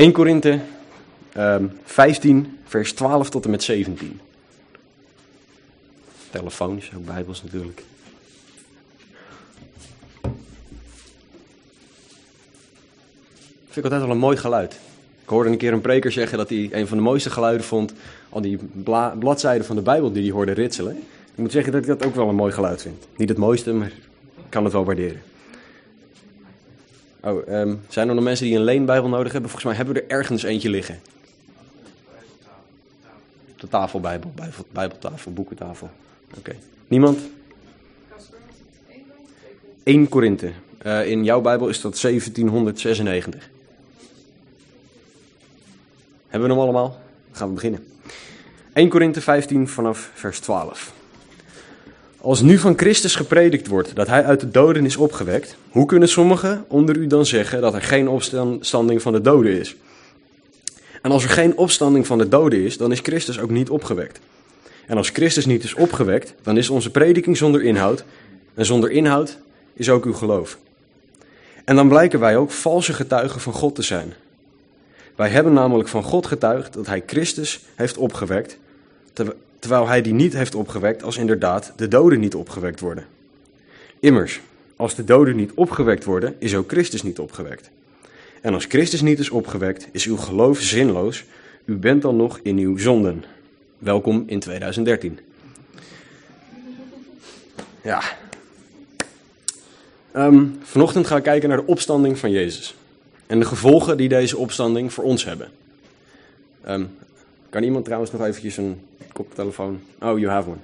1 Korinthe ehm 15, vers 12 tot en met 17. Telefoons, ook bijbels natuurlijk. Vind ik altijd wel een mooi geluid. Ik hoorde een keer een preker zeggen dat hij een van de mooiste geluiden vond. Al die bla- bladzijden van de Bijbel die hij hoorde ritselen. Ik moet zeggen dat ik dat ook wel een mooi geluid vind. Niet het mooiste, maar ik kan het wel waarderen. Oh, ehm, zijn er nog mensen die een leenbijbel nodig hebben? Volgens mij hebben we er ergens eentje liggen. De tafelbijbel, bijbel, bijbeltafel, boekentafel. Oké. Niemand? 1 Korinthe. Eh, in jouw Bijbel is dat 1796. Hebben we hem allemaal? Dan gaan we beginnen. 1 Korinthe 15 vanaf vers 12. Als nu van Christus gepredikt wordt dat hij uit de doden is opgewekt, hoe kunnen sommigen onder u dan zeggen dat er geen opstanding van de doden is? En als er geen opstanding van de doden is, dan is Christus ook niet opgewekt. En als Christus niet is opgewekt, dan is onze prediking zonder inhoud. En zonder inhoud is ook uw geloof. En dan blijken wij ook valse getuigen van God te zijn. Wij hebben namelijk van God getuigd dat hij Christus heeft opgewekt, terwijl hij die niet heeft opgewekt als inderdaad de doden niet opgewekt worden. Immers, als de doden niet opgewekt worden, is ook Christus niet opgewekt. En als Christus niet is opgewekt, is uw geloof zinloos. U bent dan nog in uw zonden. Welkom in 2013. Ja. Ehm, vanochtend gaan we kijken naar de opstanding van Jezus. En de gevolgen die deze opstanding voor ons hebben. Ehm, kan iemand trouwens nog eventjes een koptelefoon? Oh, you have one.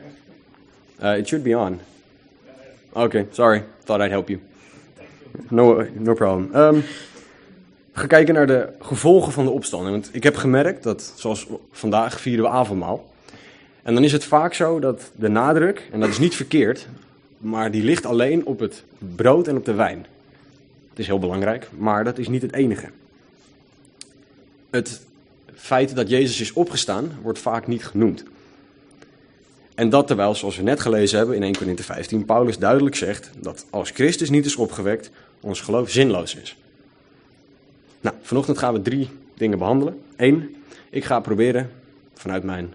Uh, it should be on. Oké, sorry. Thought I'd help you. No, no problem. We gaan kijken naar de gevolgen van de opstanding. Want ik heb gemerkt dat, zoals vandaag, vieren we avondmaal. En dan is het vaak zo dat de nadruk, en dat is niet verkeerd, maar die ligt alleen op het brood en op de wijn. Het is heel belangrijk, maar dat is niet het enige. Het feit dat Jezus is opgestaan, wordt vaak niet genoemd. En dat terwijl, zoals we net gelezen hebben in 1 Corinthië 15, Paulus duidelijk zegt dat als Christus niet is opgewekt, ons geloof zinloos is. Nou, vanochtend gaan we drie dingen behandelen. Eén, ik ga proberen, vanuit mijn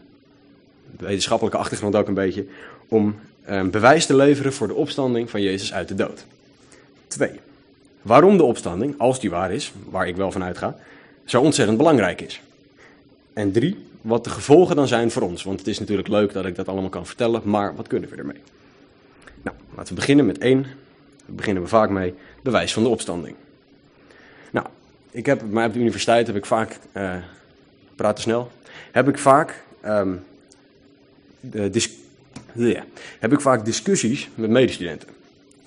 wetenschappelijke achtergrond ook een beetje, om eh, bewijs te leveren voor de opstanding van Jezus uit de dood. Twee, waarom de opstanding, als die waar is, waar ik wel van uitga, zo ontzettend belangrijk is. En drie, wat de gevolgen dan zijn voor ons. Want het is natuurlijk leuk dat ik dat allemaal kan vertellen, maar wat kunnen we ermee? Nou, laten we beginnen met één. Daar beginnen we vaak mee, bewijs van de opstanding. Nou, ik heb, maar op de universiteit heb ik vaak, eh praat te snel, heb ik vaak, ehm, heb ik vaak discussies met medestudenten.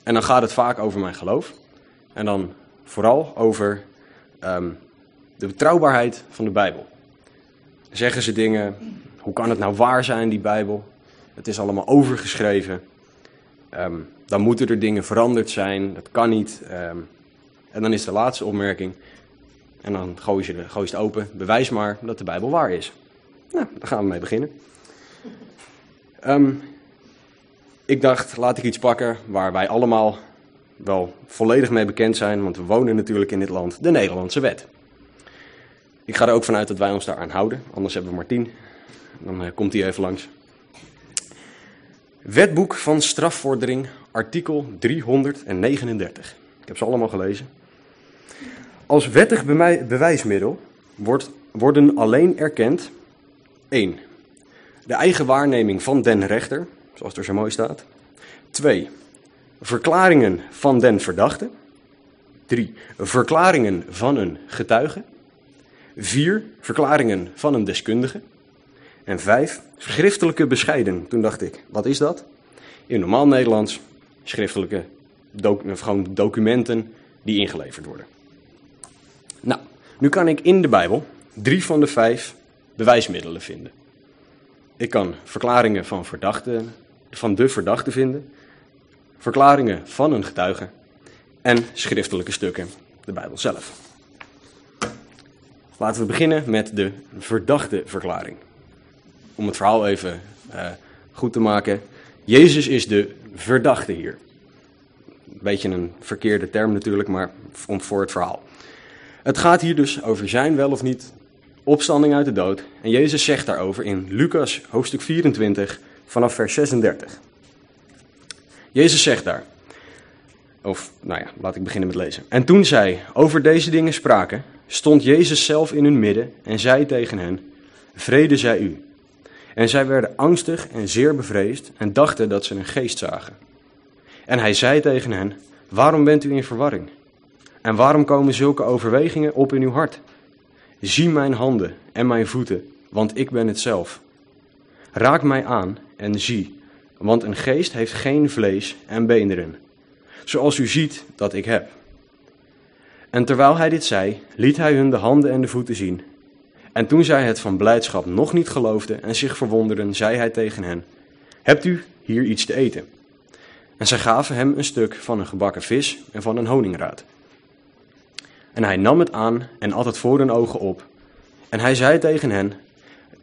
En dan gaat het vaak over mijn geloof. En dan vooral over ehm, de betrouwbaarheid van de Bijbel. Zeggen ze dingen, hoe kan het nou waar zijn, die Bijbel? Het is allemaal overgeschreven. Ehm, dan moeten er dingen veranderd zijn, dat kan niet. Ehm, en dan is de laatste opmerking, en dan gooi je, de, gooi het open, bewijs maar dat de Bijbel waar is. Nou, daar gaan we mee beginnen. Ehm, ik dacht, laat ik iets pakken waar wij allemaal wel volledig mee bekend zijn, want we wonen natuurlijk in dit land, de Nederlandse wet. Ik ga er ook vanuit dat wij ons daaraan houden, anders hebben we Martien. Dan eh, komt hij even langs. Wetboek van strafvordering, artikel 339. Ik heb ze allemaal gelezen. Als wettig bewijsmiddel wordt, worden alleen erkend 1. De eigen waarneming van den rechter, zoals er zo mooi staat. 2. Verklaringen van den verdachte. 3. Verklaringen van een getuige. 4. Verklaringen van een deskundige. En 5. Schriftelijke bescheiden. Toen dacht ik, wat is dat? In normaal Nederlands schriftelijke gewoon documenten die ingeleverd worden. Nou, nu kan ik in de Bijbel drie van de vijf bewijsmiddelen vinden. Ik kan verklaringen van, verdachten, van de verdachte vinden, verklaringen van een getuige en schriftelijke stukken, de Bijbel zelf. Laten we beginnen met de verdachte verklaring. Om het verhaal even eh, goed te maken. Jezus is de verdachte hier. Beetje een verkeerde term natuurlijk, maar om voor het verhaal. Het gaat hier dus over zijn wel of niet opstanding uit de dood. En Jezus zegt daarover in Lucas hoofdstuk 24 vanaf vers 36. Jezus zegt daar, of nou ja, laat ik beginnen met lezen. En toen zij over deze dingen spraken, stond Jezus zelf in hun midden en zei tegen hen, vrede zij u. En zij werden angstig en zeer bevreesd en dachten dat ze een geest zagen. En hij zei tegen hen, waarom bent u in verwarring? En waarom komen zulke overwegingen op in uw hart? Zie mijn handen en mijn voeten, want ik ben het zelf. Raak mij aan en zie, want een geest heeft geen vlees en beenderen, zoals u ziet dat ik heb. En terwijl hij dit zei, liet hij hun de handen en de voeten zien. En toen zij het van blijdschap nog niet geloofden en zich verwonderden, zei hij tegen hen: Hebt u hier iets te eten? En zij gaven hem een stuk van een gebakken vis en van een honingraad. En hij nam het aan en at het voor hun ogen op. En hij zei tegen hen: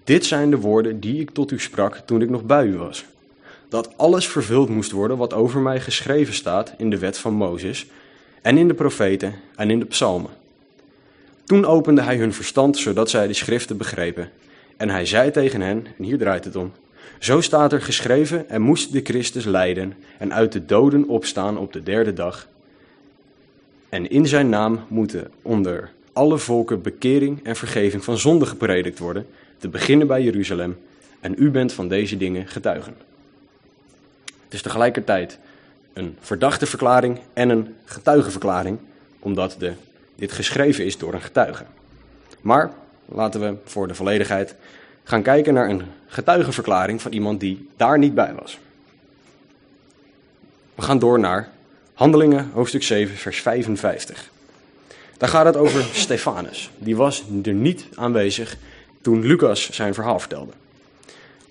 Dit zijn de woorden die ik tot u sprak toen ik nog bij u was. Dat alles vervuld moest worden wat over mij geschreven staat in de wet van Mozes, en in de profeten en in de psalmen. Toen opende hij hun verstand, zodat zij de schriften begrepen. En hij zei tegen hen, en hier draait het om, zo staat er geschreven, en moest de Christus lijden en uit de doden opstaan op de derde dag. En in zijn naam moeten onder alle volken bekering en vergeving van zonde gepredikt worden, te beginnen bij Jeruzalem. En u bent van deze dingen getuigen. Het is tegelijkertijd een verdachte verklaring en een getuigenverklaring, omdat de, dit geschreven is door een getuige. Maar laten we voor de volledigheid gaan kijken naar een getuigenverklaring van iemand die daar niet bij was. We gaan door naar Handelingen, hoofdstuk 7, vers 55. Daar gaat het over Stefanus. Die was er niet aanwezig toen Lucas zijn verhaal vertelde.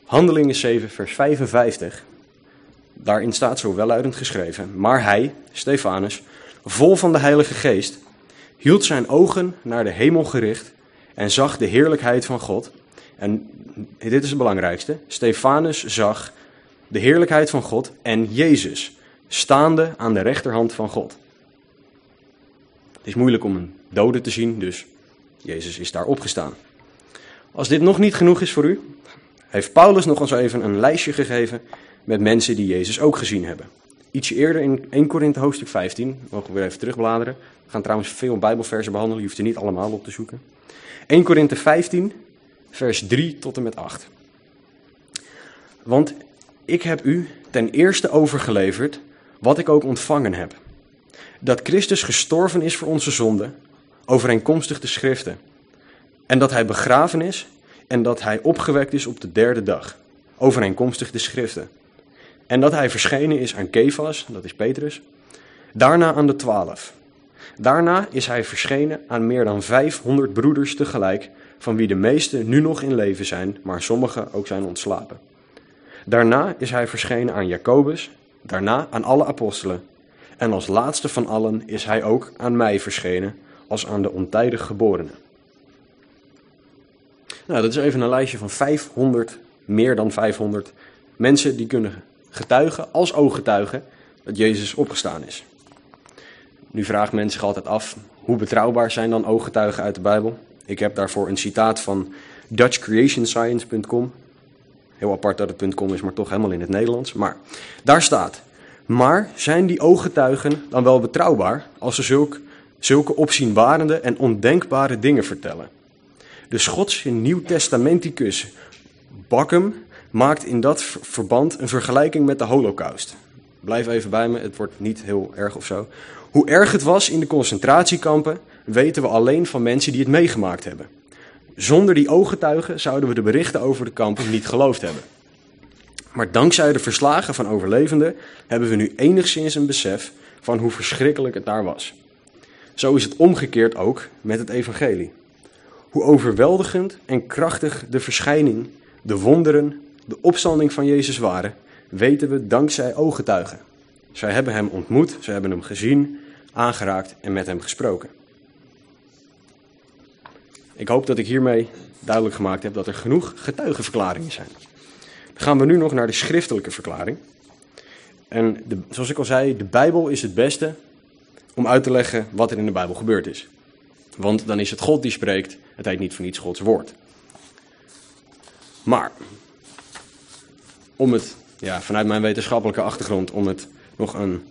Handelingen 7, vers 55. Daarin staat zo welluidend geschreven. Maar hij, Stefanus, vol van de Heilige Geest, hield zijn ogen naar de hemel gericht en zag de heerlijkheid van God. En dit is het belangrijkste. Stefanus zag de heerlijkheid van God en Jezus staande aan de rechterhand van God. Het is moeilijk om een dode te zien, dus Jezus is daar opgestaan. Als dit nog niet genoeg is voor u, heeft Paulus nog eens even een lijstje gegeven met mensen die Jezus ook gezien hebben. Ietsje eerder in 1 Korinthe hoofdstuk 15, mogen we weer even terugbladeren. We gaan trouwens veel Bijbelversen behandelen, je hoeft er niet allemaal op te zoeken. 1 Korinthe 15, vers 3 tot en met 8. Want ik heb u ten eerste overgeleverd wat ik ook ontvangen heb. Dat Christus gestorven is voor onze zonden, overeenkomstig de schriften. En dat hij begraven is en dat hij opgewekt is op de derde dag, overeenkomstig de schriften. En dat hij verschenen is aan Kefas, dat is Petrus, daarna aan de twaalf. Daarna is hij verschenen aan meer dan 500 broeders tegelijk, van wie de meeste nu nog in leven zijn, maar sommigen ook zijn ontslapen. Daarna is hij verschenen aan Jacobus, daarna aan alle apostelen. En als laatste van allen is hij ook aan mij verschenen, als aan de ontijdig geborene. Nou, dat is even een lijstje van 500, meer dan 500 mensen die kunnen getuigen, als ooggetuigen, dat Jezus opgestaan is. Nu vraagt men zich altijd af, hoe betrouwbaar zijn dan ooggetuigen uit de Bijbel? Ik heb daarvoor een citaat van DutchCreationScience.com. Heel apart dat het .com is, maar toch helemaal in het Nederlands. Maar daar staat, maar zijn die ooggetuigen dan wel betrouwbaar als ze zulk, zulke opzienbarende en ondenkbare dingen vertellen? De Schotse Nieuw-Testamenticus Backham maakt in dat verband een vergelijking met de Holocaust. Blijf even bij me, het wordt niet heel erg of zo. Hoe erg het was in de concentratiekampen weten we alleen van mensen die het meegemaakt hebben. Zonder die ooggetuigen zouden we de berichten over de kampen niet geloofd hebben. Maar dankzij de verslagen van overlevenden hebben we nu enigszins een besef van hoe verschrikkelijk het daar was. Zo is het omgekeerd ook met het evangelie. Hoe overweldigend en krachtig de verschijning, de wonderen, de opstanding van Jezus waren, weten we dankzij ooggetuigen. Zij hebben hem ontmoet, zij hebben hem gezien, aangeraakt en met hem gesproken. Ik hoop dat ik hiermee duidelijk gemaakt heb dat er genoeg getuigenverklaringen zijn. Dan gaan we nu nog naar de schriftelijke verklaring. En de, zoals ik al zei, de Bijbel is het beste om uit te leggen wat er in de Bijbel gebeurd is. Want dan is het God die spreekt, het heet niet voor niets Gods woord. Maar, om het, ja, vanuit mijn wetenschappelijke achtergrond, om het nog een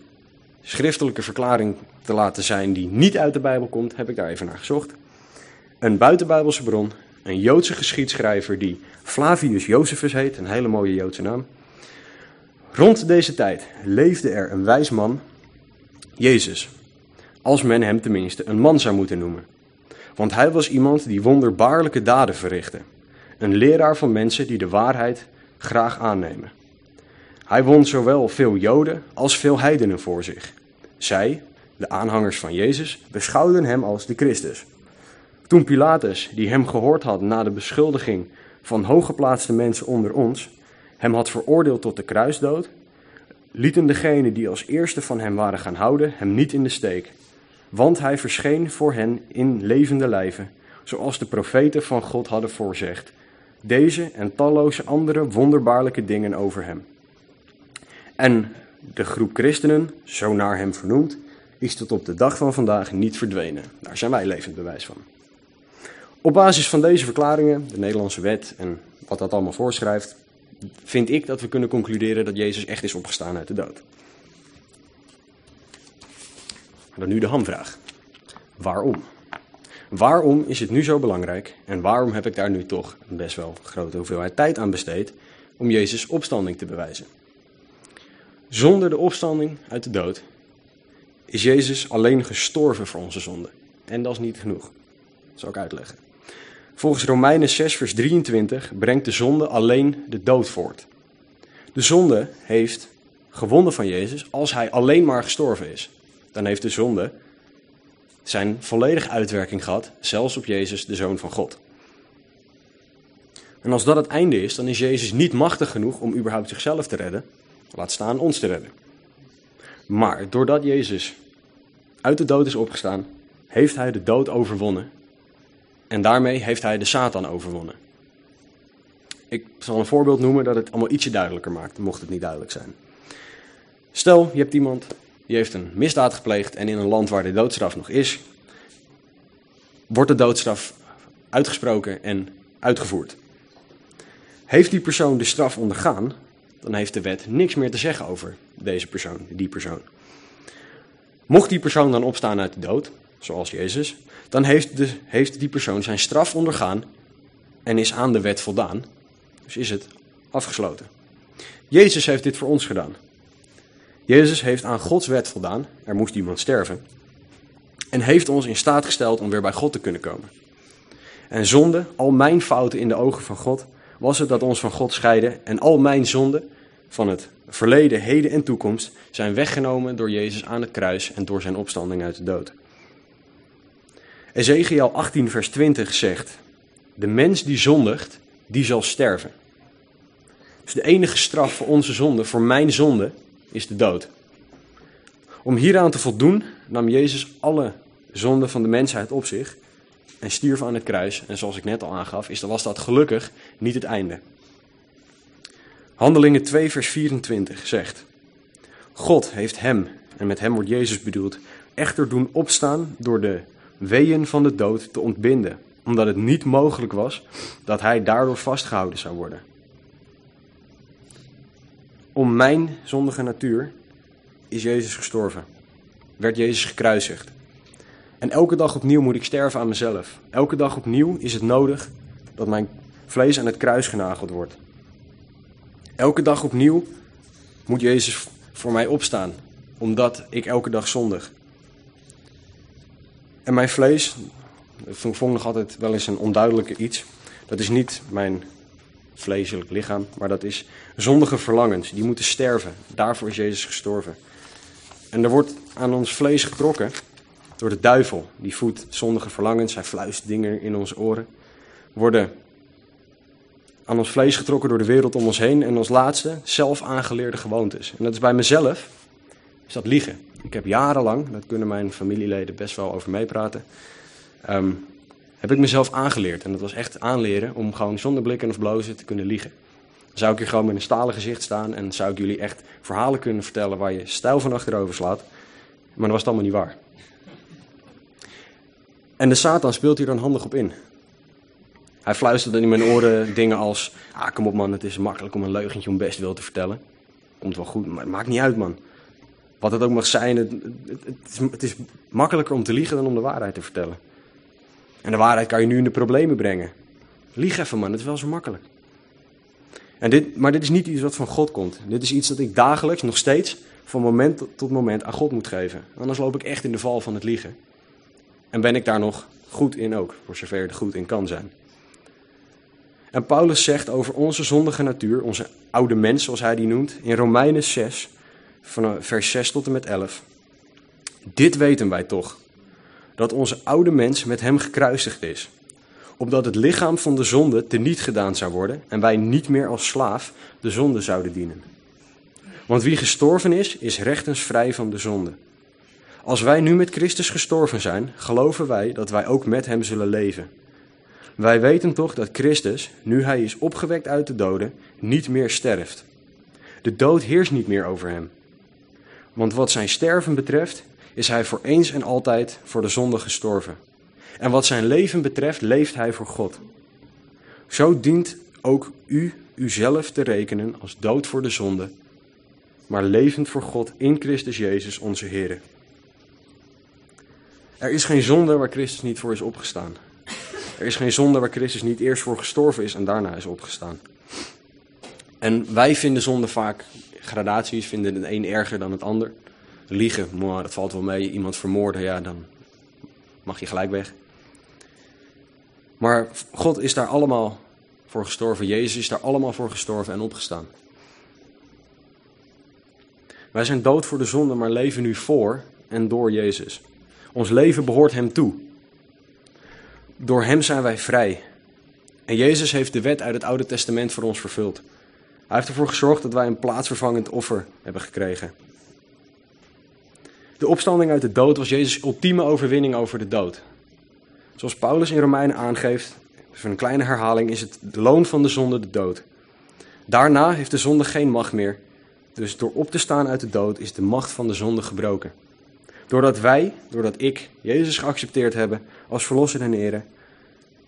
schriftelijke verklaring te laten zijn die niet uit de Bijbel komt, heb ik daar even naar gezocht. Een buitenbijbelse bron, een Joodse geschiedschrijver die Flavius Josephus heet, een hele mooie Joodse naam. Rond deze tijd leefde er een wijs man, Jezus, als men hem tenminste een man zou moeten noemen. Want hij was iemand die wonderbaarlijke daden verrichtte, een leraar van mensen die de waarheid graag aannemen. Hij won zowel veel Joden als veel heidenen voor zich. Zij, de aanhangers van Jezus, beschouwden hem als de Christus. Toen Pilatus, die hem gehoord had na de beschuldiging van hooggeplaatste mensen onder ons, hem had veroordeeld tot de kruisdood, lieten degenen die als eerste van hem waren gaan houden hem niet in de steek. Want hij verscheen voor hen in levende lijven, zoals de profeten van God hadden voorzegd. Deze en talloze andere wonderbaarlijke dingen over hem. En de groep christenen, zo naar hem vernoemd, is tot op de dag van vandaag niet verdwenen. Daar zijn wij levend bewijs van. Op basis van deze verklaringen, de Nederlandse wet en wat dat allemaal voorschrijft, vind ik dat we kunnen concluderen dat Jezus echt is opgestaan uit de dood. Dan nu de hamvraag. Waarom? Waarom is het nu zo belangrijk en waarom heb ik daar nu toch een best wel grote hoeveelheid tijd aan besteed om Jezus opstanding te bewijzen? Zonder de opstanding uit de dood is Jezus alleen gestorven voor onze zonde. En dat is niet genoeg. Dat zal ik uitleggen. Volgens Romeinen 6, vers 23 brengt de zonde alleen de dood voort. De zonde heeft gewonnen van Jezus als hij alleen maar gestorven is. Dan heeft de zonde zijn volledige uitwerking gehad, zelfs op Jezus, de Zoon van God. En als dat het einde is, dan is Jezus niet machtig genoeg om überhaupt zichzelf te redden, laat staan ons te redden. Maar doordat Jezus uit de dood is opgestaan, heeft hij de dood overwonnen en daarmee heeft hij de Satan overwonnen. Ik zal een voorbeeld noemen dat het allemaal ietsje duidelijker maakt, mocht het niet duidelijk zijn. Stel, je hebt iemand die heeft een misdaad gepleegd en in een land waar de doodstraf nog is, wordt de doodstraf uitgesproken en uitgevoerd. Heeft die persoon de straf ondergaan, dan heeft de wet niks meer te zeggen over deze persoon, die persoon. Mocht die persoon dan opstaan uit de dood, zoals Jezus, dan heeft, de, heeft die persoon zijn straf ondergaan en is aan de wet voldaan. Dus is het afgesloten. Jezus heeft dit voor ons gedaan. Jezus heeft aan Gods wet voldaan, er moest iemand sterven, en heeft ons in staat gesteld om weer bij God te kunnen komen. En zonde, al mijn fouten in de ogen van God, was het dat ons van God scheiden en al mijn zonden van het verleden, heden en toekomst zijn weggenomen door Jezus aan het kruis en door zijn opstanding uit de dood. Ezekiel 18, vers 20 zegt: De mens die zondigt, die zal sterven. Dus de enige straf voor onze zonde, voor mijn zonde, is de dood. Om hieraan te voldoen nam Jezus alle zonden van de mensheid op zich en stierf aan het kruis. En zoals ik net al aangaf, is, was dat gelukkig niet het einde. Handelingen 2, vers 24 zegt: God heeft hem, en met hem wordt Jezus bedoeld, echter doen opstaan door de weeën van de dood te ontbinden, omdat het niet mogelijk was dat hij daardoor vastgehouden zou worden. Om mijn zondige natuur is Jezus gestorven, werd Jezus gekruisigd. En elke dag opnieuw moet ik sterven aan mezelf. Elke dag opnieuw is het nodig dat mijn vlees aan het kruis genageld wordt. Elke dag opnieuw moet Jezus voor mij opstaan, omdat ik elke dag zondig. En mijn vlees, dat vond nog altijd wel eens een onduidelijke iets. Dat is niet mijn vleeselijk lichaam, maar dat is zondige verlangens. Die moeten sterven. Daarvoor is Jezus gestorven. En er wordt aan ons vlees getrokken door de duivel. Die voedt zondige verlangens. Hij fluist dingen in onze oren. Worden aan ons vlees getrokken door de wereld om ons heen. En als laatste zelf aangeleerde gewoontes. En dat is bij mezelf, is dat liegen. Ik heb jarenlang, dat kunnen mijn familieleden best wel over meepraten, ehm, heb ik mezelf aangeleerd. En dat was echt aanleren om gewoon zonder blikken of blozen te kunnen liegen. Dan zou ik hier gewoon met een stalen gezicht staan en zou ik jullie echt verhalen kunnen vertellen waar je stijl van achterover slaat. Maar dat was het allemaal niet waar. En de Satan speelt hier dan handig op in. Hij fluistert in mijn oren dingen als: Ah, kom op man, het is makkelijk om een leugentje om best wil te vertellen. Komt wel goed, maar het maakt niet uit man. Wat het ook mag zijn, het, het, is, het is makkelijker om te liegen dan om de waarheid te vertellen. En de waarheid kan je nu in de problemen brengen. Lieg even man, het is wel zo makkelijk. En dit, maar dit is niet iets wat van God komt. Dit is iets dat ik dagelijks, nog steeds, van moment tot moment aan God moet geven. Anders loop ik echt in de val van het liegen. En ben ik daar nog goed in ook, voor zover het goed in kan zijn. En Paulus zegt over onze zondige natuur, onze oude mens zoals hij die noemt, in Romeinen 6, van vers 6 tot en met 11. Dit weten wij toch, dat onze oude mens met hem gekruisigd is, opdat het lichaam van de zonde teniet gedaan zou worden en wij niet meer als slaaf de zonde zouden dienen. Want wie gestorven is, is rechtens vrij van de zonde. Als wij nu met Christus gestorven zijn, geloven wij dat wij ook met hem zullen leven. Wij weten toch dat Christus, nu hij is opgewekt uit de doden, niet meer sterft. De dood heerst niet meer over hem. Want wat zijn sterven betreft, is hij voor eens en altijd voor de zonde gestorven. En wat zijn leven betreft, leeft hij voor God. Zo dient ook u uzelf te rekenen als dood voor de zonde, maar levend voor God in Christus Jezus onze Heer. Er is geen zonde waar Christus niet voor is opgestaan. Er is geen zonde waar Christus niet eerst voor gestorven is en daarna is opgestaan. En wij vinden zonde vaak gradaties, vinden het een erger dan het ander. Liegen, maar dat valt wel mee. Iemand vermoorden, ja, dan mag je gelijk weg. Maar God is daar allemaal voor gestorven. Jezus is daar allemaal voor gestorven en opgestaan. Wij zijn dood voor de zonde, maar leven nu voor en door Jezus. Ons leven behoort Hem toe. Door Hem zijn wij vrij. En Jezus heeft de wet uit het Oude Testament voor ons vervuld. Hij heeft ervoor gezorgd dat wij een plaatsvervangend offer hebben gekregen. De opstanding uit de dood was Jezus' ultieme overwinning over de dood. Zoals Paulus in Romeinen aangeeft, voor een kleine herhaling, is het de loon van de zonde de dood. Daarna heeft de zonde geen macht meer. Dus door op te staan uit de dood is de macht van de zonde gebroken. Doordat wij, doordat ik Jezus geaccepteerd hebben als verlosser en ere,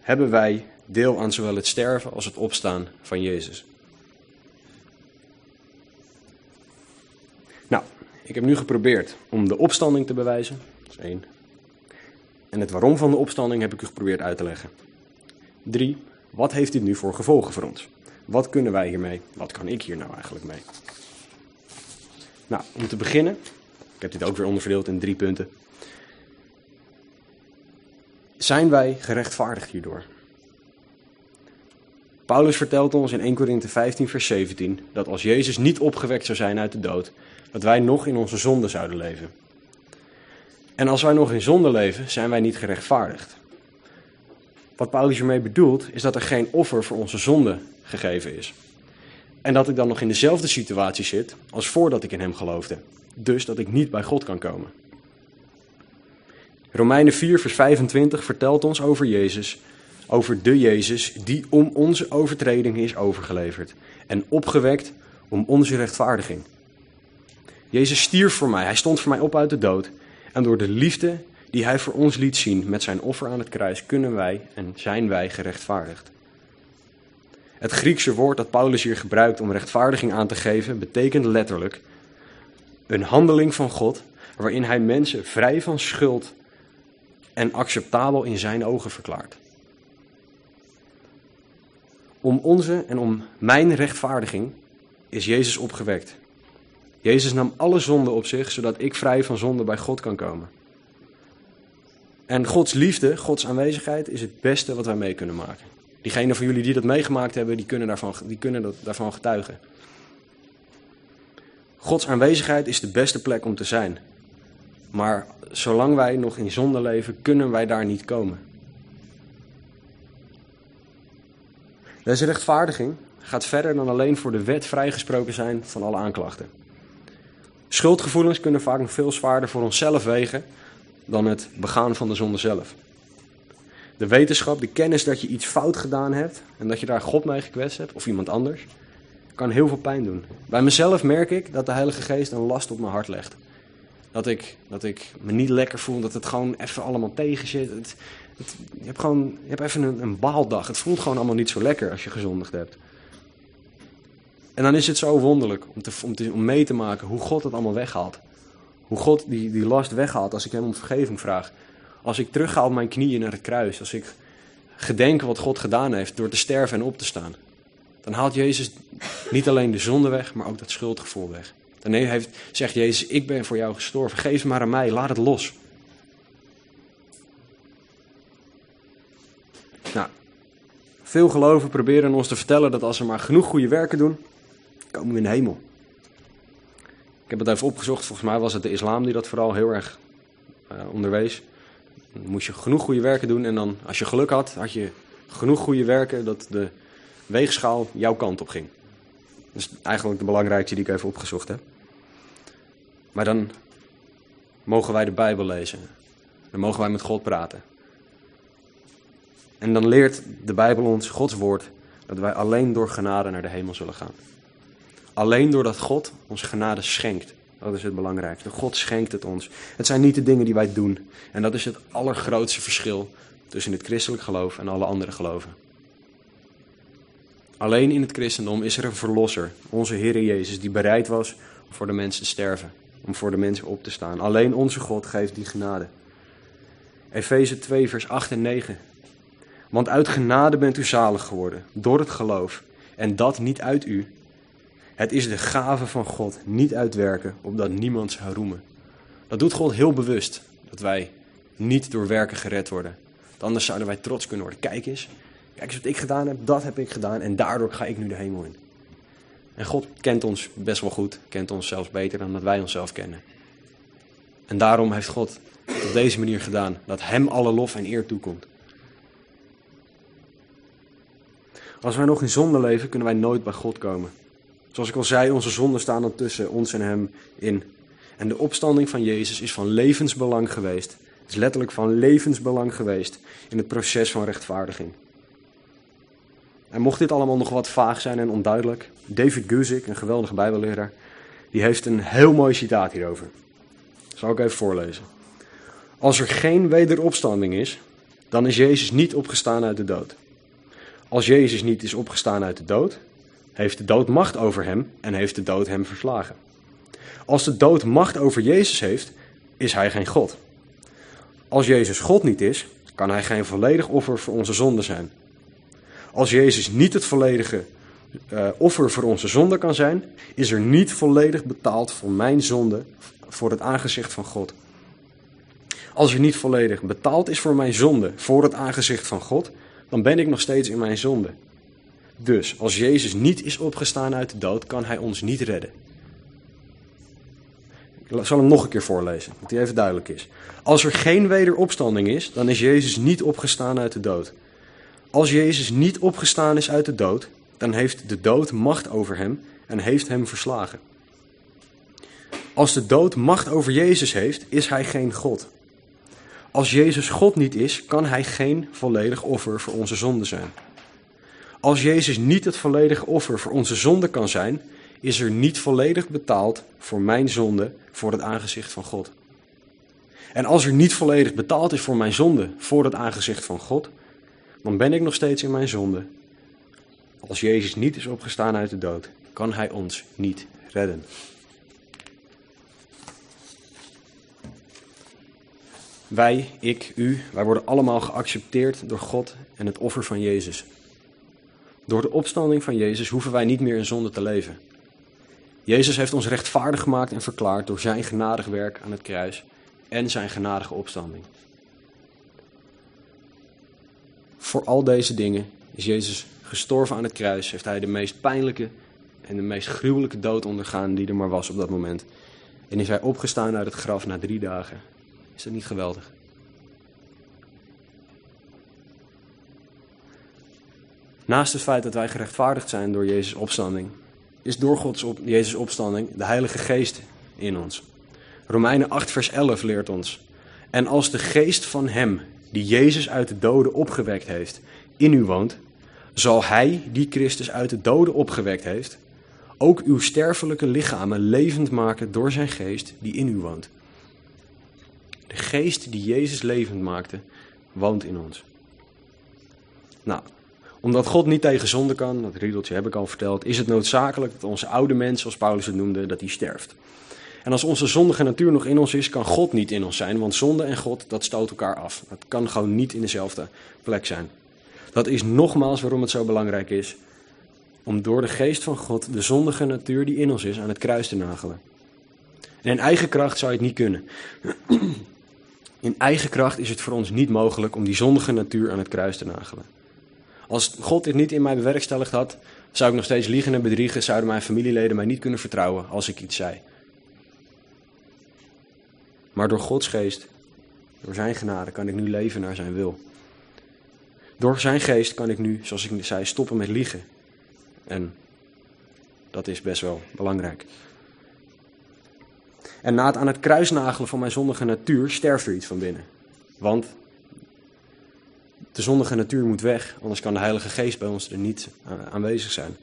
hebben wij deel aan zowel het sterven als het opstaan van Jezus. Nou, ik heb nu geprobeerd om de opstanding te bewijzen. Dat is één. En het waarom van de opstanding heb ik u geprobeerd uit te leggen. Drie, wat heeft dit nu voor gevolgen voor ons? Wat kunnen wij hiermee? Wat kan ik hier nou eigenlijk mee? Nou, om te beginnen, ik heb dit ook weer onderverdeeld in drie punten. Zijn wij gerechtvaardigd hierdoor? Paulus vertelt ons in 1 Korinthe 15, vers 17 dat als Jezus niet opgewekt zou zijn uit de dood, dat wij nog in onze zonde zouden leven. En als wij nog in zonde leven, zijn wij niet gerechtvaardigd. Wat Paulus hiermee bedoelt, is dat er geen offer voor onze zonde gegeven is. En dat ik dan nog in dezelfde situatie zit als voordat ik in hem geloofde. Dus dat ik niet bij God kan komen. Romeinen 4, vers 25 vertelt ons over Jezus, over de Jezus die om onze overtreding is overgeleverd en opgewekt om onze rechtvaardiging. Jezus stierf voor mij, hij stond voor mij op uit de dood. En door de liefde die hij voor ons liet zien met zijn offer aan het kruis, kunnen wij en zijn wij gerechtvaardigd. Het Griekse woord dat Paulus hier gebruikt om rechtvaardiging aan te geven, betekent letterlijk een handeling van God waarin hij mensen vrij van schuld en acceptabel in zijn ogen verklaart. Om onze en om mijn rechtvaardiging is Jezus opgewekt. Jezus nam alle zonden op zich, zodat ik vrij van zonde bij God kan komen. En Gods liefde, Gods aanwezigheid, is het beste wat wij mee kunnen maken. Diegenen van jullie die dat meegemaakt hebben, die kunnen, daarvan, die kunnen dat, daarvan getuigen. Gods aanwezigheid is de beste plek om te zijn. Maar zolang wij nog in zonde leven, kunnen wij daar niet komen. Deze rechtvaardiging gaat verder dan alleen voor de wet vrijgesproken zijn van alle aanklachten. Schuldgevoelens kunnen vaak nog veel zwaarder voor onszelf wegen dan het begaan van de zonde zelf. De wetenschap, de kennis dat je iets fout gedaan hebt en dat je daar God mee gekwetst hebt of iemand anders, kan heel veel pijn doen. Bij mezelf merk ik dat de Heilige Geest een last op mijn hart legt. Dat ik, dat ik me niet lekker voel, dat het gewoon even allemaal tegen zit. Het, je hebt gewoon je hebt even een, een baaldag. Het voelt gewoon allemaal niet zo lekker als je gezondigd hebt. En dan is het zo wonderlijk om, te, om, te, om mee te maken hoe God het allemaal weghaalt. Hoe God die, die last weghaalt als ik hem om vergeving vraag. Als ik terugga op mijn knieën naar het kruis. Als ik gedenk wat God gedaan heeft door te sterven en op te staan. Dan haalt Jezus niet alleen de zonde weg, maar ook dat schuldgevoel weg. Dan heeft, zegt Jezus, ik ben voor jou gestorven. Geef maar aan mij, laat het los. Nou, veel geloven proberen ons te vertellen dat als we maar genoeg goede werken doen, komen we in de hemel. Ik heb het even opgezocht, volgens mij was het de islam die dat vooral heel erg uh, onderwees. Dan moest je genoeg goede werken doen en dan, als je geluk had, had je genoeg goede werken dat de weegschaal jouw kant op ging. Dat is eigenlijk de belangrijkste die ik even opgezocht heb. Maar dan mogen wij de Bijbel lezen. Dan mogen wij met God praten. En dan leert de Bijbel ons, Gods woord, dat wij alleen door genade naar de hemel zullen gaan. Alleen doordat God ons genade schenkt. Dat is het belangrijkste. God schenkt het ons. Het zijn niet de dingen die wij doen. En dat is het allergrootste verschil tussen het christelijk geloof en alle andere geloven. Alleen in het christendom is er een verlosser, onze Heer Jezus, die bereid was om voor de mensen te sterven, om voor de mensen op te staan. Alleen onze God geeft die genade. Efeze 2, vers 8 en 9. Want uit genade bent u zalig geworden, door het geloof, en dat niet uit u. Het is de gave van God, niet uitwerken, opdat niemand zou roemen. Dat doet God heel bewust, dat wij niet door werken gered worden. Anders zouden wij trots kunnen worden. Kijk eens, kijk eens wat ik gedaan heb, dat heb ik gedaan en daardoor ga ik nu de hemel in. En God kent ons best wel goed, kent ons zelfs beter dan dat wij onszelf kennen. En daarom heeft God op deze manier gedaan, dat Hem alle lof en eer toekomt. Als wij nog in zonde leven, kunnen wij nooit bij God komen. Zoals ik al zei, onze zonden staan dan tussen ons en Hem in. En de opstanding van Jezus is van levensbelang geweest. Het is letterlijk van levensbelang geweest in het proces van rechtvaardiging. En mocht dit allemaal nog wat vaag zijn en onduidelijk, David Guzik, een geweldige bijbelleraar, die heeft een heel mooi citaat hierover. Dat zal ik even voorlezen. Als er geen wederopstanding is, dan is Jezus niet opgestaan uit de dood. Als Jezus niet is opgestaan uit de dood, heeft de dood macht over hem en heeft de dood hem verslagen. Als de dood macht over Jezus heeft, is hij geen God. Als Jezus God niet is, kan hij geen volledig offer voor onze zonde zijn. Als Jezus niet het volledige uh, offer voor onze zonde kan zijn, is er niet volledig betaald voor mijn zonde voor het aangezicht van God. Als er niet volledig betaald is voor mijn zonde voor het aangezicht van God, dan ben ik nog steeds in mijn zonde. Dus als Jezus niet is opgestaan uit de dood, kan hij ons niet redden. Ik zal hem nog een keer voorlezen, dat hij even duidelijk is. Als er geen wederopstanding is, dan is Jezus niet opgestaan uit de dood. Als Jezus niet opgestaan is uit de dood, dan heeft de dood macht over hem en heeft hem verslagen. Als de dood macht over Jezus heeft, is hij geen God. Als Jezus God niet is, kan hij geen volledig offer voor onze zonde zijn. Als Jezus niet het volledige offer voor onze zonde kan zijn, is er niet volledig betaald voor mijn zonde voor het aangezicht van God. En als er niet volledig betaald is voor mijn zonde voor het aangezicht van God, dan ben ik nog steeds in mijn zonde. Als Jezus niet is opgestaan uit de dood, kan Hij ons niet redden. Wij, ik, u, wij worden allemaal geaccepteerd door God en het offer van Jezus. Door de opstanding van Jezus hoeven wij niet meer in zonde te leven. Jezus heeft ons rechtvaardig gemaakt en verklaard door zijn genadig werk aan het kruis en zijn genadige opstanding. Voor al deze dingen is Jezus gestorven aan het kruis, heeft hij de meest pijnlijke en de meest gruwelijke dood ondergaan die er maar was op dat moment. En is hij opgestaan uit het graf na drie dagen. Is dat niet geweldig? Naast het feit dat wij gerechtvaardigd zijn door Jezus' opstanding, is door Gods op, Jezus' opstanding de Heilige Geest in ons. Romeinen 8, vers 11 leert ons. En als de geest van Hem, die Jezus uit de doden opgewekt heeft, in u woont, zal Hij, die Christus uit de doden opgewekt heeft, ook uw sterfelijke lichamen levend maken door Zijn geest die in u woont. De geest die Jezus levend maakte, woont in ons. Nou, omdat God niet tegen zonde kan, dat riedeltje heb ik al verteld, is het noodzakelijk dat onze oude mens, zoals Paulus het noemde, dat die sterft. En als onze zondige natuur nog in ons is, kan God niet in ons zijn, want zonde en God, dat stoot elkaar af. Dat kan gewoon niet in dezelfde plek zijn. Dat is nogmaals waarom het zo belangrijk is om door de geest van God de zondige natuur die in ons is aan het kruis te nagelen. En in eigen kracht zou je het niet kunnen. In eigen kracht is het voor ons niet mogelijk om die zondige natuur aan het kruis te nagelen. Als God dit niet in mij bewerkstelligd had, zou ik nog steeds liegen en bedriegen, zouden mijn familieleden mij niet kunnen vertrouwen als ik iets zei. Maar door Gods geest, door zijn genade, kan ik nu leven naar zijn wil. Door zijn geest kan ik nu, zoals ik zei, stoppen met liegen. En dat is best wel belangrijk. En na het aan het kruisnagelen van mijn zondige natuur sterft er iets van binnen. Want de zondige natuur moet weg, anders kan de Heilige Geest bij ons er niet aanwezig zijn.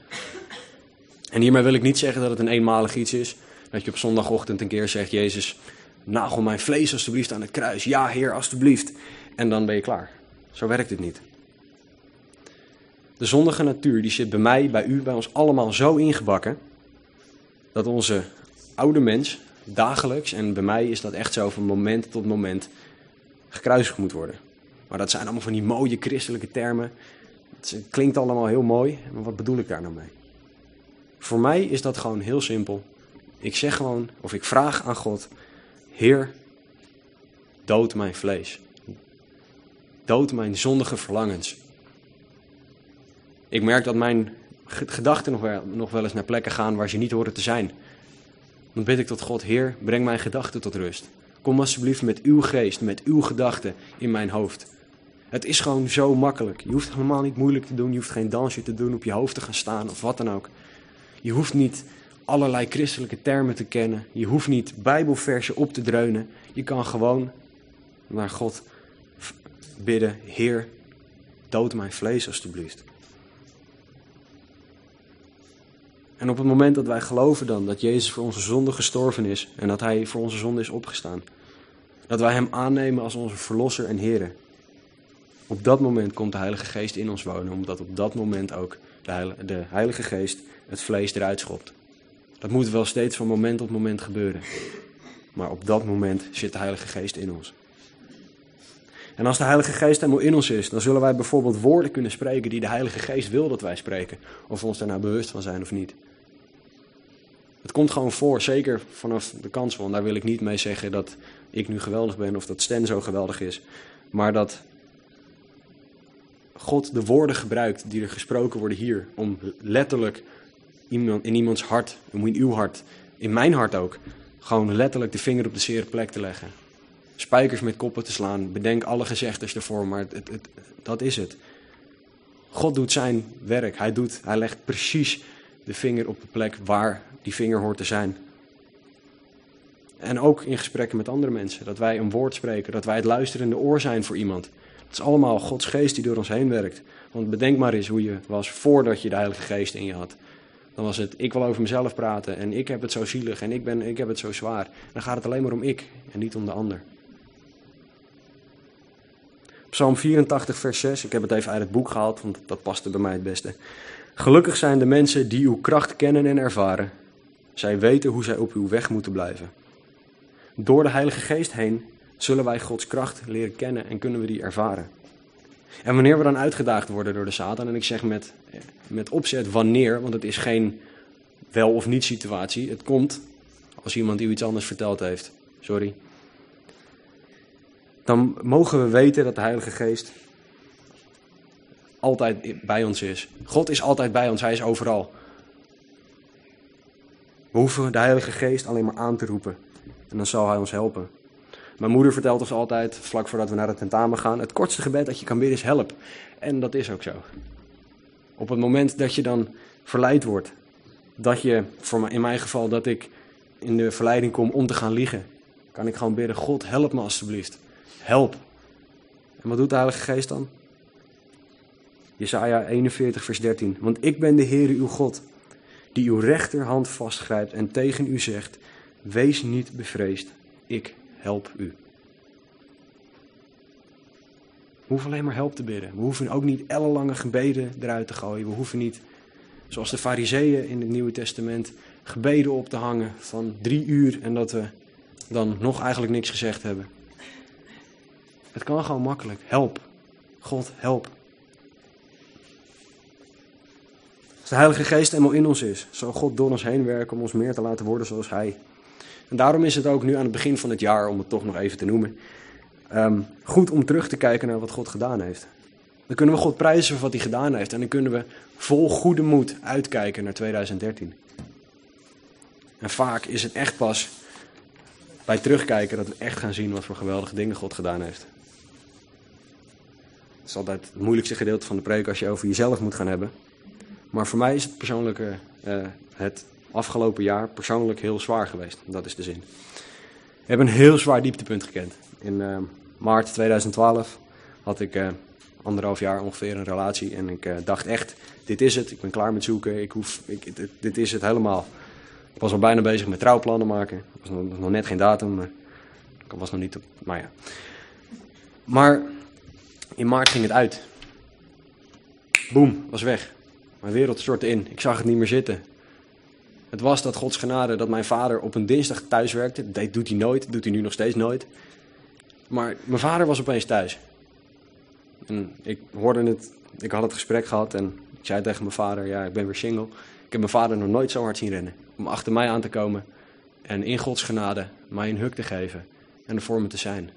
En hiermee wil ik niet zeggen dat het een eenmalig iets is. Dat je op zondagochtend een keer zegt: Jezus, nagel mijn vlees alstublieft aan het kruis. Ja, Heer, alstublieft. En dan ben je klaar. Zo werkt het niet. De zondige natuur die zit bij mij, bij u, bij ons allemaal zo ingebakken. Dat onze oude mens dagelijks, en bij mij is dat echt zo van moment tot moment, gekruisigd moet worden. Maar dat zijn allemaal van die mooie christelijke termen. Het klinkt allemaal heel mooi, maar wat bedoel ik daar nou mee? Voor mij is dat gewoon heel simpel. Ik zeg gewoon, of ik vraag aan God: Heer, dood mijn vlees. Dood mijn zondige verlangens. Ik merk dat mijn gedachten nog wel, nog wel eens naar plekken gaan waar ze niet horen te zijn. Dan bid ik tot God, Heer, breng mijn gedachten tot rust. Kom alsjeblieft met uw geest, met uw gedachten in mijn hoofd. Het is gewoon zo makkelijk. Je hoeft helemaal niet moeilijk te doen. Je hoeft geen dansje te doen, op je hoofd te gaan staan of wat dan ook. Je hoeft niet allerlei christelijke termen te kennen. Je hoeft niet bijbelversen op te dreunen. Je kan gewoon naar God bidden, Heer, dood mijn vlees alstublieft. En op het moment dat wij geloven dan dat Jezus voor onze zonde gestorven is en dat Hij voor onze zonde is opgestaan, dat wij Hem aannemen als onze Verlosser en Heer, op dat moment komt de Heilige Geest in ons wonen, omdat op dat moment ook de Heilige, de Heilige Geest het vlees eruit schopt. Dat moet wel steeds van moment tot moment gebeuren. Maar op dat moment zit de Heilige Geest in ons. En als de Heilige Geest helemaal in ons is, dan zullen wij bijvoorbeeld woorden kunnen spreken die de Heilige Geest wil dat wij spreken. Of we ons daar nou bewust van zijn of niet. Het komt gewoon voor, zeker vanaf de kansel. En daar wil ik niet mee zeggen dat ik nu geweldig ben of dat Sten zo geweldig is. Maar dat God de woorden gebruikt die er gesproken worden hier. Om letterlijk in iemands hart, in uw hart, in mijn hart ook, gewoon letterlijk de vinger op de zere plek te leggen. Spijkers met koppen te slaan. Bedenk alle gezegdes ervoor, maar het, het, dat is het. God doet zijn werk. Hij, doet, hij legt precies de vinger op de plek waar die vinger hoort te zijn. En ook in gesprekken met andere mensen. Dat wij een woord spreken, dat wij het luisterende oor zijn voor iemand. Het is allemaal Gods geest die door ons heen werkt. Want bedenk maar eens hoe je was voordat je de Heilige Geest in je had. Dan was het, ik wil over mezelf praten en ik heb het zo zielig en ik, ben, ik heb het zo zwaar. Dan gaat het alleen maar om ik en niet om de ander. Psalm 84, vers 6. Ik heb het even uit het boek gehaald, want dat paste bij mij het beste. Gelukkig zijn de mensen die uw kracht kennen en ervaren. Zij weten hoe zij op uw weg moeten blijven. Door de Heilige Geest heen zullen wij Gods kracht leren kennen en kunnen we die ervaren. En wanneer we dan uitgedaagd worden door de Satan, en ik zeg met, met opzet wanneer, want het is geen wel of niet situatie. Het komt als iemand u iets anders verteld heeft. Sorry. Dan mogen we weten dat de Heilige Geest altijd bij ons is. God is altijd bij ons, Hij is overal. We hoeven de Heilige Geest alleen maar aan te roepen. En dan zal Hij ons helpen. Mijn moeder vertelt ons altijd, vlak voordat we naar het tentamen gaan, het kortste gebed dat je kan bidden is help. En dat is ook zo. Op het moment dat je dan verleid wordt, dat je, voor in mijn geval, dat ik in de verleiding kom om te gaan liegen, kan ik gewoon bidden, God help me alstublieft. Help. En wat doet de Heilige Geest dan? Jesaja 41 vers 13. Want ik ben de Heere uw God, die uw rechterhand vastgrijpt en tegen u zegt, wees niet bevreesd, ik help u. hoeven alleen maar help te bidden. We hoeven ook niet ellenlange gebeden eruit te gooien. We hoeven niet, zoals de fariseeën in het Nieuwe Testament, gebeden op te hangen van drie uur en dat we dan nog eigenlijk niks gezegd hebben. Het kan gewoon makkelijk. Help. God, help. Als de Heilige Geest eenmaal in ons is, zal God door ons heen werken om ons meer te laten worden zoals Hij. En daarom is het ook nu aan het begin van het jaar, om het toch nog even te noemen, um, goed om terug te kijken naar wat God gedaan heeft. Dan kunnen we God prijzen voor wat hij gedaan heeft. En dan kunnen we vol goede moed uitkijken naar 2013. En vaak is het echt pas bij terugkijken dat we echt gaan zien wat voor geweldige dingen God gedaan heeft. Het is altijd het moeilijkste gedeelte van de preek als je over jezelf moet gaan hebben. Maar voor mij is het persoonlijk uh, het afgelopen jaar persoonlijk heel zwaar geweest. Dat is de zin. We hebben een heel zwaar dieptepunt gekend. In uh, maart 2012 had ik uh, anderhalf jaar ongeveer een relatie. En ik uh, dacht echt, dit is het. Ik ben klaar met zoeken. Ik hoef, ik, dit, is het helemaal. Ik was al bijna bezig met trouwplannen maken. Er was nog, nog net geen datum. Maar ik was nog niet op, maar ja. Maar in maart ging het uit. Boom, was weg. Mijn wereld stortte in. Ik zag het niet meer zitten. Het was dat Gods genade dat mijn vader op een dinsdag thuis werkte. Dat doet hij nooit, doet hij nu nog steeds nooit. Maar mijn vader was opeens thuis. Ik hoorde het, ik had het gesprek gehad en ik zei tegen mijn vader, ja, ik ben weer single. Ik heb mijn vader nog nooit zo hard zien rennen. Om achter mij aan te komen en in Gods genade mij een huk te geven en er voor me te zijn.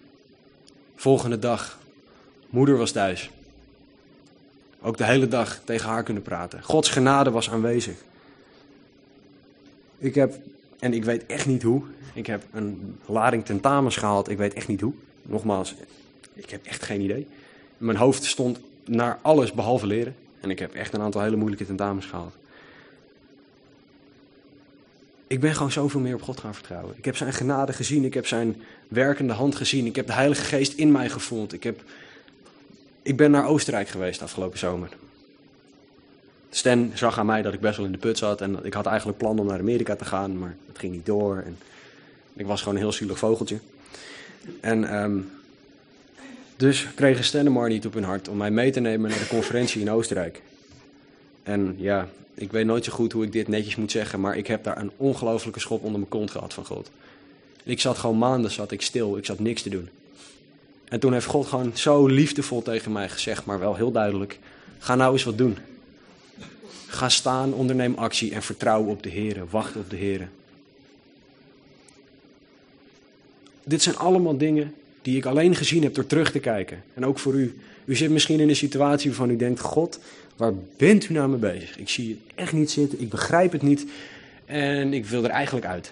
Volgende dag, moeder was thuis. Ook de hele dag tegen haar kunnen praten. Gods genade was aanwezig. Ik heb, en ik weet echt niet hoe, ik heb een lading tentamens gehaald, ik weet echt niet hoe. Nogmaals, ik heb echt geen idee. Mijn hoofd stond naar alles behalve leren. En ik heb echt een aantal hele moeilijke tentamens gehaald. Ik ben gewoon zoveel meer op God gaan vertrouwen. Ik heb zijn genade gezien, ik heb zijn werkende hand gezien, ik heb de Heilige Geest in mij gevoeld. Ik, heb, ik ben naar Oostenrijk geweest afgelopen zomer. Stan zag aan mij dat ik best wel in de put zat en ik had eigenlijk plan om naar Amerika te gaan, maar het ging niet door. En ik was gewoon een heel zielig vogeltje. En um, dus kregen Stennemar niet op hun hart om mij mee te nemen naar de conferentie in Oostenrijk. En ja, ik weet nooit zo goed hoe ik dit netjes moet zeggen, maar ik heb daar een ongelofelijke schop onder mijn kont gehad van God. Ik zat gewoon maanden zat ik stil, ik zat niks te doen. En toen heeft God gewoon zo liefdevol tegen mij gezegd, maar wel heel duidelijk: ga nou eens wat doen. Ga staan, onderneem actie en vertrouw op de Heer. Wacht op de Heer. Dit zijn allemaal dingen die ik alleen gezien heb door terug te kijken. En ook voor u. U zit misschien in een situatie waarvan u denkt: God, waar bent u nou mee bezig? Ik zie het echt niet zitten, ik begrijp het niet en ik wil er eigenlijk uit.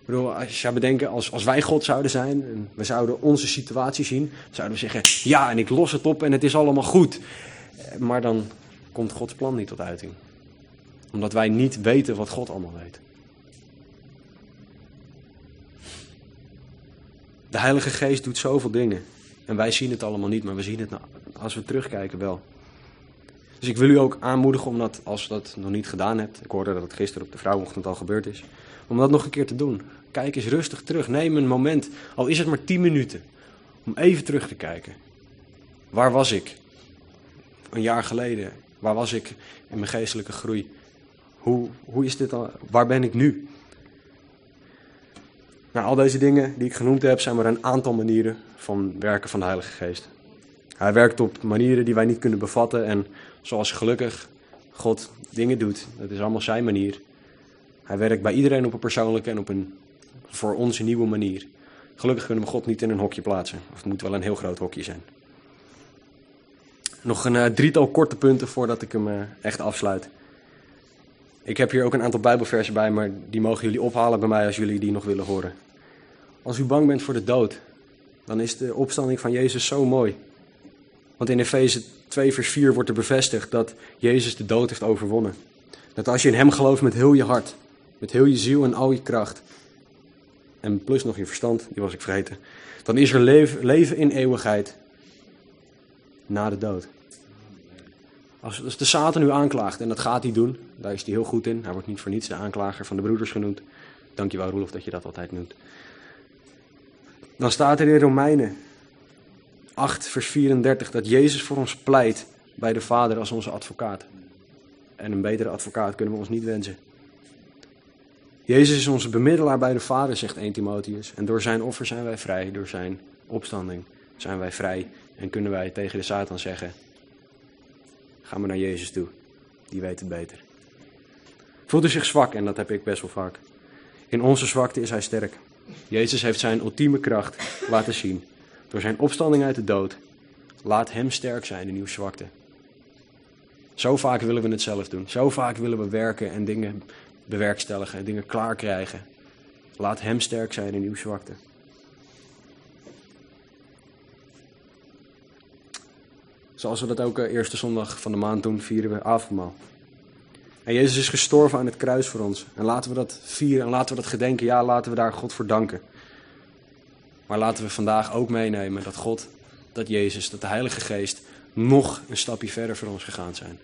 Ik bedoel, als je zou bedenken, als, als wij God zouden zijn en we zouden onze situatie zien, zouden we zeggen: Ja, en ik los het op en het is allemaal goed. Maar dan komt Gods plan niet tot uiting. Omdat wij niet weten wat God allemaal weet. De Heilige Geest doet zoveel dingen. En wij zien het allemaal niet, maar we zien het nou, als we terugkijken wel. Dus ik wil u ook aanmoedigen om dat, als dat nog niet gedaan hebt, ik hoorde dat het gisteren op de vrouwenochtend al gebeurd is, om dat nog een keer te doen. Kijk eens rustig terug. Neem een moment, al is het maar 10 minuten, om even terug te kijken. Waar was ik? Een jaar geleden. Waar was ik in mijn geestelijke groei? Hoe, hoe is dit al? Waar ben ik nu? Nou, al deze dingen die ik genoemd heb, zijn maar een aantal manieren van werken van de Heilige Geest. Hij werkt op manieren die wij niet kunnen bevatten en zoals gelukkig God dingen doet, dat is allemaal zijn manier. Hij werkt bij iedereen op een persoonlijke en op een voor ons een nieuwe manier. Gelukkig kunnen we God niet in een hokje plaatsen, of het moet wel een heel groot hokje zijn. Nog een uh, drietal korte punten voordat ik hem uh, echt afsluit. Ik heb hier ook een aantal Bijbelversen bij, maar die mogen jullie ophalen bij mij als jullie die nog willen horen. Als u bang bent voor de dood, dan is de opstanding van Jezus zo mooi. Want in Efeze 2, vers 4 wordt er bevestigd dat Jezus de dood heeft overwonnen. Dat als je in Hem gelooft met heel je hart, met heel je ziel en al je kracht, en plus nog je verstand, die was ik vergeten, dan is er leven in eeuwigheid na de dood. Als, de Satan u aanklaagt, en dat gaat hij doen, daar is hij heel goed in. Hij wordt niet voor niets de aanklager van de broeders genoemd. Dankjewel Roelof dat je dat altijd noemt. Dan staat er in Romeinen 8, vers 34, dat Jezus voor ons pleit bij de Vader als onze advocaat. En een betere advocaat kunnen we ons niet wensen. Jezus is onze bemiddelaar bij de Vader, zegt 1 Timotheus. En door zijn offer zijn wij vrij, door zijn opstanding zijn wij vrij. En kunnen wij tegen de Satan zeggen, ga maar naar Jezus toe, die weet het beter. Voelt u zich zwak, en dat heb ik best wel vaak. In onze zwakte is hij sterk. Jezus heeft zijn ultieme kracht laten zien. Door zijn opstanding uit de dood. Laat hem sterk zijn in uw zwakte. Zo vaak willen we het zelf doen. Zo vaak willen we werken en dingen bewerkstelligen en dingen klaar krijgen. Laat hem sterk zijn in uw zwakte. Zoals we dat ook eh, eerste zondag van de maand doen, vieren we avondmaal. En Jezus is gestorven aan het kruis voor ons. En laten we dat vieren en laten we dat gedenken. Ja, laten we daar God voor danken. Maar laten we vandaag ook meenemen dat God, dat Jezus, dat de Heilige Geest nog een stapje verder voor ons gegaan zijn.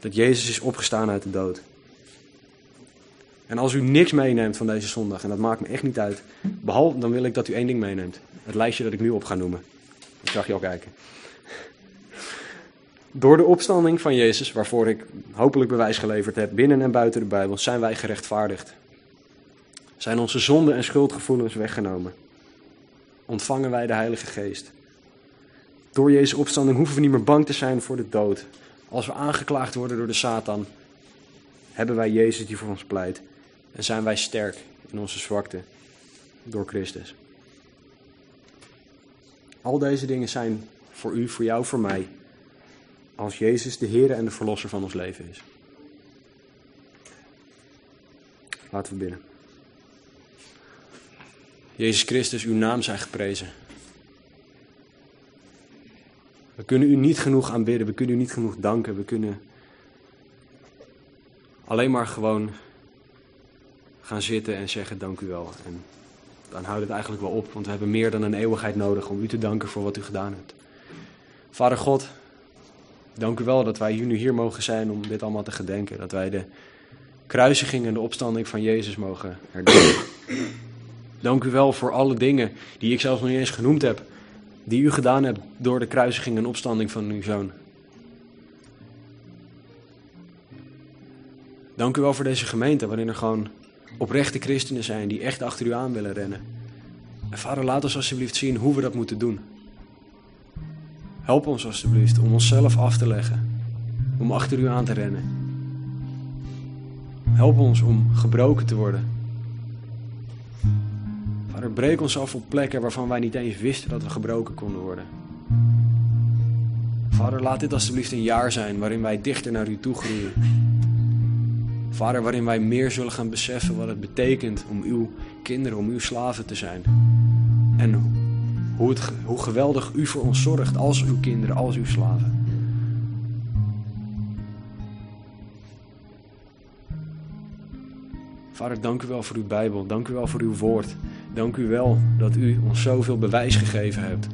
Dat Jezus is opgestaan uit de dood. En als u niks meeneemt van deze zondag, en dat maakt me echt niet uit, behalve dan wil ik dat u één ding meeneemt. Het lijstje dat ik nu op ga noemen. Ik zag je al kijken. Door de opstanding van Jezus, waarvoor ik hopelijk bewijs geleverd heb, binnen en buiten de Bijbel, zijn wij gerechtvaardigd. Zijn onze zonden en schuldgevoelens weggenomen. Ontvangen wij de Heilige Geest. Door Jezus' opstanding hoeven we niet meer bang te zijn voor de dood. Als we aangeklaagd worden door de Satan, hebben wij Jezus die voor ons pleit. En zijn wij sterk in onze zwakte door Christus. Al deze dingen zijn voor u, voor jou, voor mij als Jezus de Heer en de Verlosser van ons leven is. Laten we bidden. Jezus Christus, uw naam zij geprezen. We kunnen u niet genoeg aanbidden, we kunnen u niet genoeg danken, we kunnen alleen maar gewoon gaan zitten en zeggen dank u wel. En dan houdt het eigenlijk wel op, want we hebben meer dan een eeuwigheid nodig om u te danken voor wat u gedaan hebt. Vader God, Dank u wel dat wij nu hier mogen zijn om dit allemaal te gedenken. Dat wij de kruisiging en de opstanding van Jezus mogen herdenken. Dank u wel voor alle dingen die ik zelfs nog niet eens genoemd heb. Die u gedaan hebt door de kruisiging en opstanding van uw zoon. Dank u wel voor deze gemeente waarin er gewoon oprechte christenen zijn die echt achter u aan willen rennen. En vader, laat ons alsjeblieft zien hoe we dat moeten doen. Help ons alstublieft om onszelf af te leggen, om achter u aan te rennen. Help ons om gebroken te worden. Vader, breek ons af op plekken waarvan wij niet eens wisten dat we gebroken konden worden. Vader, laat dit alstublieft een jaar zijn waarin wij dichter naar u toe groeien. Vader, waarin wij meer zullen gaan beseffen wat het betekent om uw kinderen, om uw slaven te zijn. En hoe, het, hoe geweldig u voor ons zorgt als uw kinderen, als uw slaven. Vader, dank u wel voor uw Bijbel. Dank u wel voor uw woord. Dank u wel dat u ons zoveel bewijs gegeven hebt.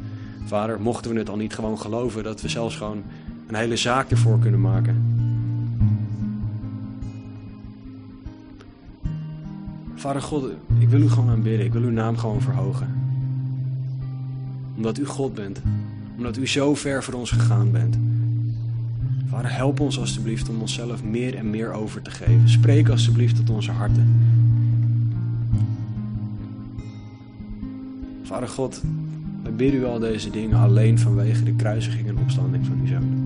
Vader, mochten we het al niet gewoon geloven, dat we zelfs gewoon een hele zaak ervoor kunnen maken. Vader God, ik wil u gewoon aanbidden. Ik wil uw naam gewoon verhogen omdat u God bent. Omdat u zo ver voor ons gegaan bent. Vader, help ons alstublieft om onszelf meer en meer over te geven. Spreek alstublieft tot onze harten. Vader God, wij bidden u al deze dingen alleen vanwege de kruisiging en opstanding van uw zoon.